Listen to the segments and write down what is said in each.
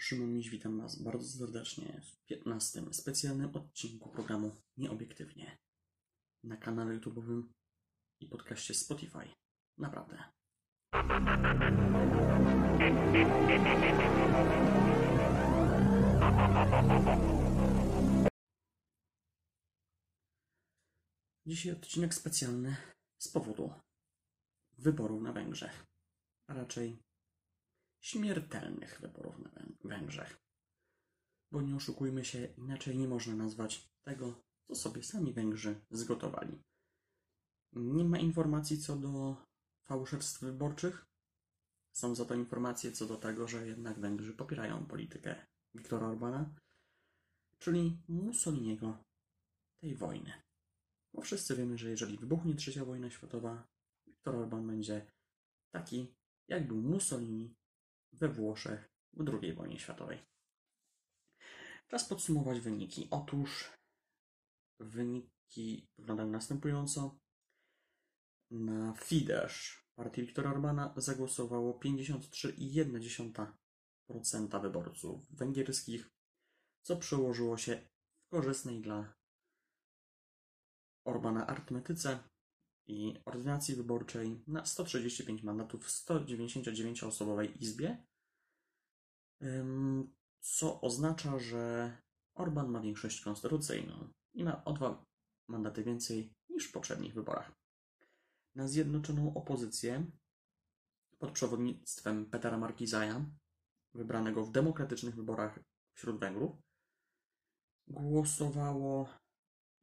Szymon Miś, witam Was bardzo serdecznie w 15. specjalnym odcinku programu Nieobiektywnie na kanale YouTube'owym i podcaście Spotify. Naprawdę. Dzisiaj odcinek specjalny z powodu wyborów na Węgrzech, a raczej śmiertelnych wyborów na Wę- Węgrzech. Bo nie oszukujmy się, inaczej nie można nazwać tego, co sobie sami Węgrzy zgotowali. Nie ma informacji co do fałszerstw wyborczych. Są za to informacje co do tego, że jednak Węgrzy popierają politykę Viktora Orbana, czyli Mussoliniego tej wojny. Bo wszyscy wiemy, że jeżeli wybuchnie trzecia wojna światowa, Viktor Orban będzie taki, jak był Mussolini we Włoszech w II wojnie światowej. Czas podsumować wyniki. Otóż wyniki wyglądają następująco. Na Fidesz partii Viktora Orbana zagłosowało 53,1% wyborców węgierskich, co przełożyło się w korzystnej dla Orbana arytmetyce i ordynacji wyborczej na 135 mandatów w 199-osobowej izbie, co oznacza, że Orban ma większość konstytucyjną i ma o dwa mandaty więcej niż w poprzednich wyborach. Na zjednoczoną opozycję pod przewodnictwem Petera Markizaja, wybranego w demokratycznych wyborach wśród Węgrów, głosowało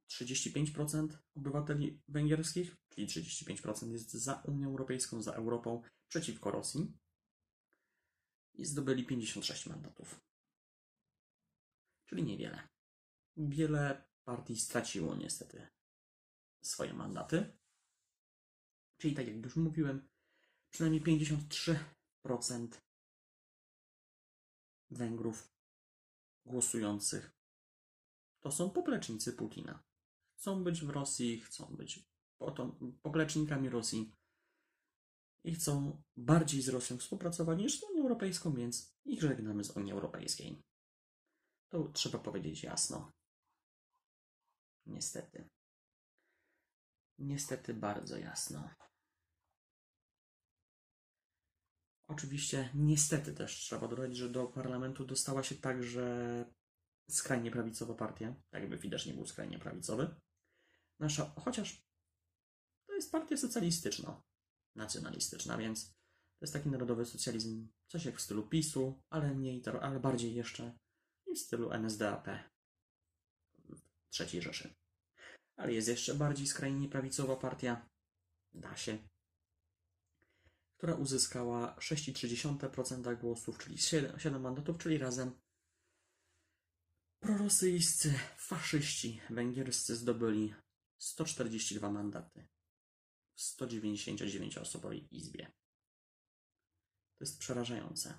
35% obywateli węgierskich, czyli 35% jest za Unią Europejską, za Europą, przeciwko Rosji i zdobyli 56 mandatów. Czyli niewiele. Wiele partii straciło niestety swoje mandaty. Czyli tak jak już mówiłem, przynajmniej 53% Węgrów głosujących to są poplecznicy Putina. Chcą być w Rosji, chcą być potom- Rosji i chcą bardziej z Rosją współpracować niż z Unią Europejską, więc ich żegnamy z Unii Europejskiej. To trzeba powiedzieć jasno. Niestety. Niestety bardzo jasno. Oczywiście, niestety też trzeba dodać, że do parlamentu dostała się także skrajnie prawicowa partia, jakby Fidesz nie był skrajnie prawicowy. Nasza, chociaż to jest partia socjalistyczna, nacjonalistyczna, więc to jest taki narodowy socjalizm, coś jak w stylu PiSu, ale to- ale bardziej jeszcze i w stylu NSDAP III Rzeszy. Ale jest jeszcze bardziej skrajnie prawicowa partia, da się, która uzyskała 6,3% głosów, czyli 7, 7 mandatów, czyli razem prorosyjscy faszyści węgierscy zdobyli 142 mandaty w 199-osobowej izbie. To jest przerażające.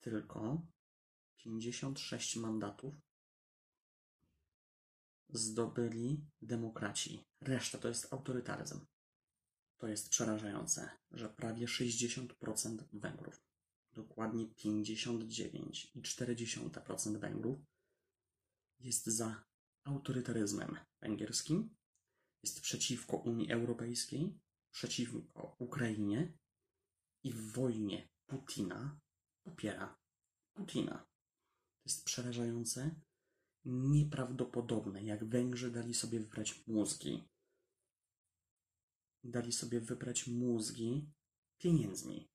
Tylko 56 mandatów zdobyli demokraci. Reszta to jest autorytaryzm. To jest przerażające, że prawie 60% Węgrów, dokładnie 59,4% Węgrów jest za autorytaryzmem węgierskim, jest przeciwko Unii Europejskiej, przeciwko Ukrainie i w wojnie Putina popiera Putina. To jest przerażające, nieprawdopodobne, jak Węgrzy dali sobie wybrać mózgi. Dali sobie wybrać mózgi pieniędzmi.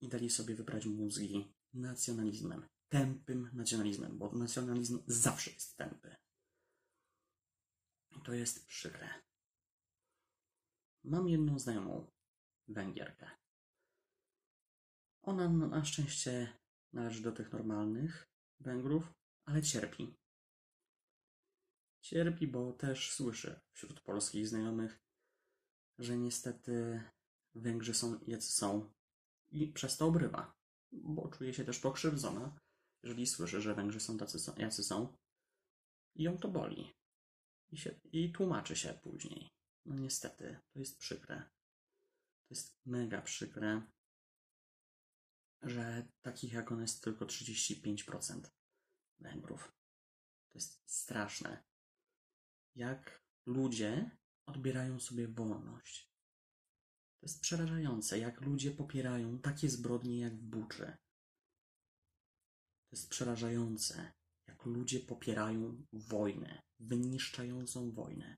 I dali sobie wybrać mózgi nacjonalizmem. Tępym nacjonalizmem, bo nacjonalizm zawsze jest tępy. To jest przykre. Mam jedną znajomą Węgierkę. Ona na szczęście należy do tych normalnych Węgrów, ale cierpi. Cierpi, bo też słyszy wśród polskich znajomych, że niestety Węgrzy są jacy są i przez to obrywa, bo czuje się też pokrzywdzona, jeżeli słyszy, że Węgrzy są tacy, jacy są i ją to boli. I, się, I tłumaczy się później. No niestety, to jest przykre. To jest mega przykre. że takich jak on jest tylko 35% Węgrów. To jest straszne. Jak ludzie odbierają sobie wolność. To jest przerażające, jak ludzie popierają takie zbrodnie jak w Buczy. To jest przerażające, jak ludzie popierają wojnę, wyniszczającą wojnę.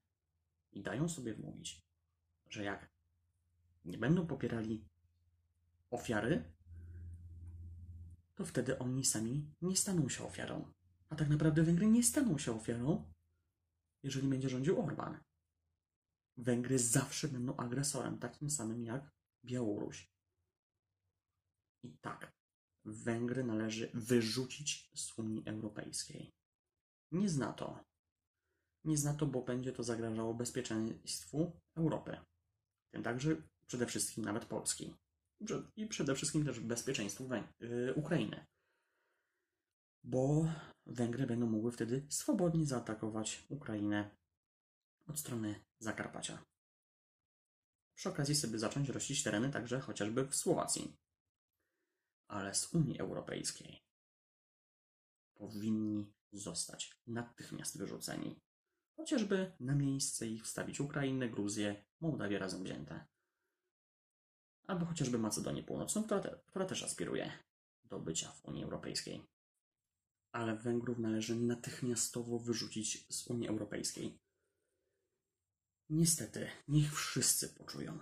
I dają sobie wmówić, że jak nie będą popierali ofiary, to wtedy oni sami nie staną się ofiarą. A tak naprawdę Węgry nie staną się ofiarą, jeżeli będzie rządził Orban. Węgry zawsze będą agresorem, takim samym jak Białoruś. I tak, Węgry należy wyrzucić z Unii Europejskiej. Nie zna to. Nie zna to, bo będzie to zagrażało bezpieczeństwu Europy. Tym także przede wszystkim nawet Polski. I przede wszystkim też bezpieczeństwu Węg- Ukrainy. Bo Węgry będą mogły wtedy swobodnie zaatakować Ukrainę od strony Zakarpacia. Przy okazji sobie zacząć rościć tereny także chociażby w Słowacji. Ale z Unii Europejskiej powinni zostać natychmiast wyrzuceni. Chociażby na miejsce ich wstawić Ukrainę, Gruzję, Mołdawię razem wzięte. Albo chociażby Macedonię Północną, która, te, która też aspiruje do bycia w Unii Europejskiej. Ale Węgrów należy natychmiastowo wyrzucić z Unii Europejskiej. Niestety, niech wszyscy poczują,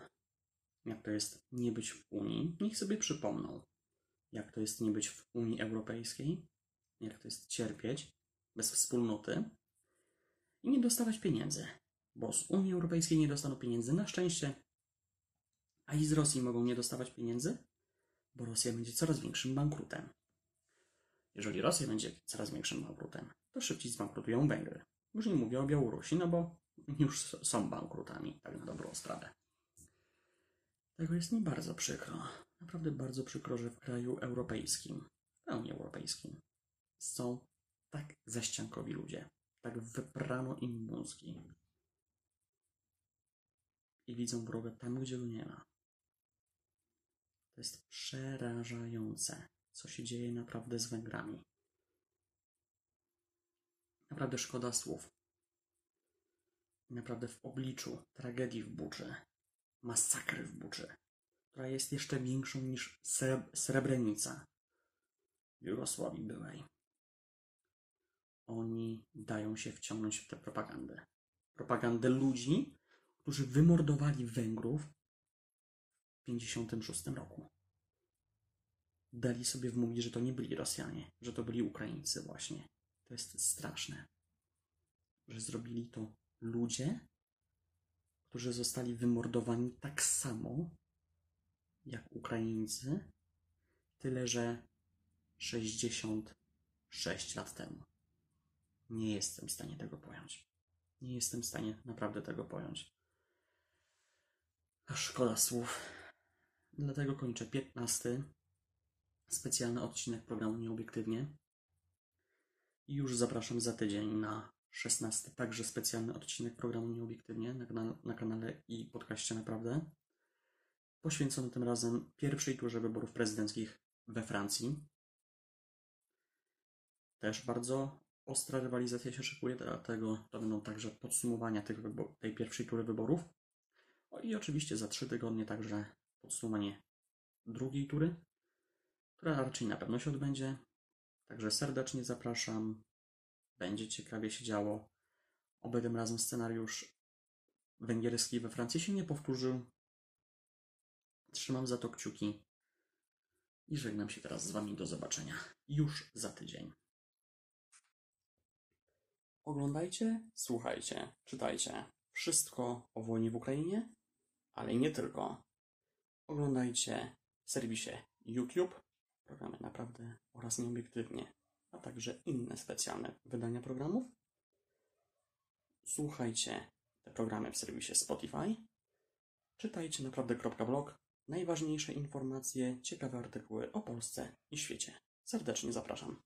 jak to jest nie być w Unii. Niech sobie przypomną, jak to jest nie być w Unii Europejskiej, jak to jest cierpieć bez wspólnoty i nie dostawać pieniędzy, bo z Unii Europejskiej nie dostaną pieniędzy na szczęście, a i z Rosji mogą nie dostawać pieniędzy, bo Rosja będzie coraz większym bankrutem. Jeżeli Rosja będzie coraz większym bankrutem, to szybciej zbankrutują Węgry. Już nie mówię o Białorusi, no bo już są bankrutami, tak na dobrą sprawę. Tego jest mi bardzo przykro. Naprawdę bardzo przykro, że w kraju europejskim, w pełni europejskim, są tak zaściankowi ludzie. Tak wyprano im mózgi. I widzą wroga tam, gdzie go nie ma. To jest przerażające, co się dzieje naprawdę z Węgrami. Naprawdę szkoda słów. Naprawdę w obliczu tragedii w Buczy, masakry w Buczy, która jest jeszcze większą niż Srebrenica w Jugosławii byłej. Oni dają się wciągnąć w tę propagandę. Propagandę ludzi, którzy wymordowali Węgrów w 1956 roku. Dali sobie wmówić, że to nie byli Rosjanie, że to byli Ukraińcy właśnie. To jest straszne, że zrobili to ludzie, którzy zostali wymordowani tak samo jak Ukraińcy, tyle że 66 lat temu. Nie jestem w stanie tego pojąć. Nie jestem w stanie naprawdę tego pojąć. A szkoda słów. Dlatego kończę 15 specjalny odcinek programu Nieobiektywnie. I już zapraszam za tydzień na 16 także specjalny odcinek programu Nieobiektywnie na, na kanale i podcaście Naprawdę. Poświęcony tym razem pierwszej turze wyborów prezydenckich we Francji. Też bardzo ostra rywalizacja się szykuje, dlatego to będą także podsumowania tych tej pierwszej tury wyborów. O, I oczywiście za trzy tygodnie także podsumowanie drugiej tury, która raczej na pewno się odbędzie. Także serdecznie zapraszam. Będzie ciekawie się działo. Oby razem scenariusz węgierski we Francji się nie powtórzył. Trzymam za to kciuki i żegnam się teraz z Wami. Do zobaczenia już za tydzień. Oglądajcie, słuchajcie, czytajcie wszystko o wojnie w Ukrainie, ale nie tylko. Oglądajcie w serwisie YouTube programy naprawdę oraz nieobiektywnie, a także inne specjalne wydania programów. Słuchajcie te programy w serwisie Spotify. Czytajcie naprawdę.blog. Najważniejsze informacje, ciekawe artykuły o Polsce i świecie. Serdecznie zapraszam.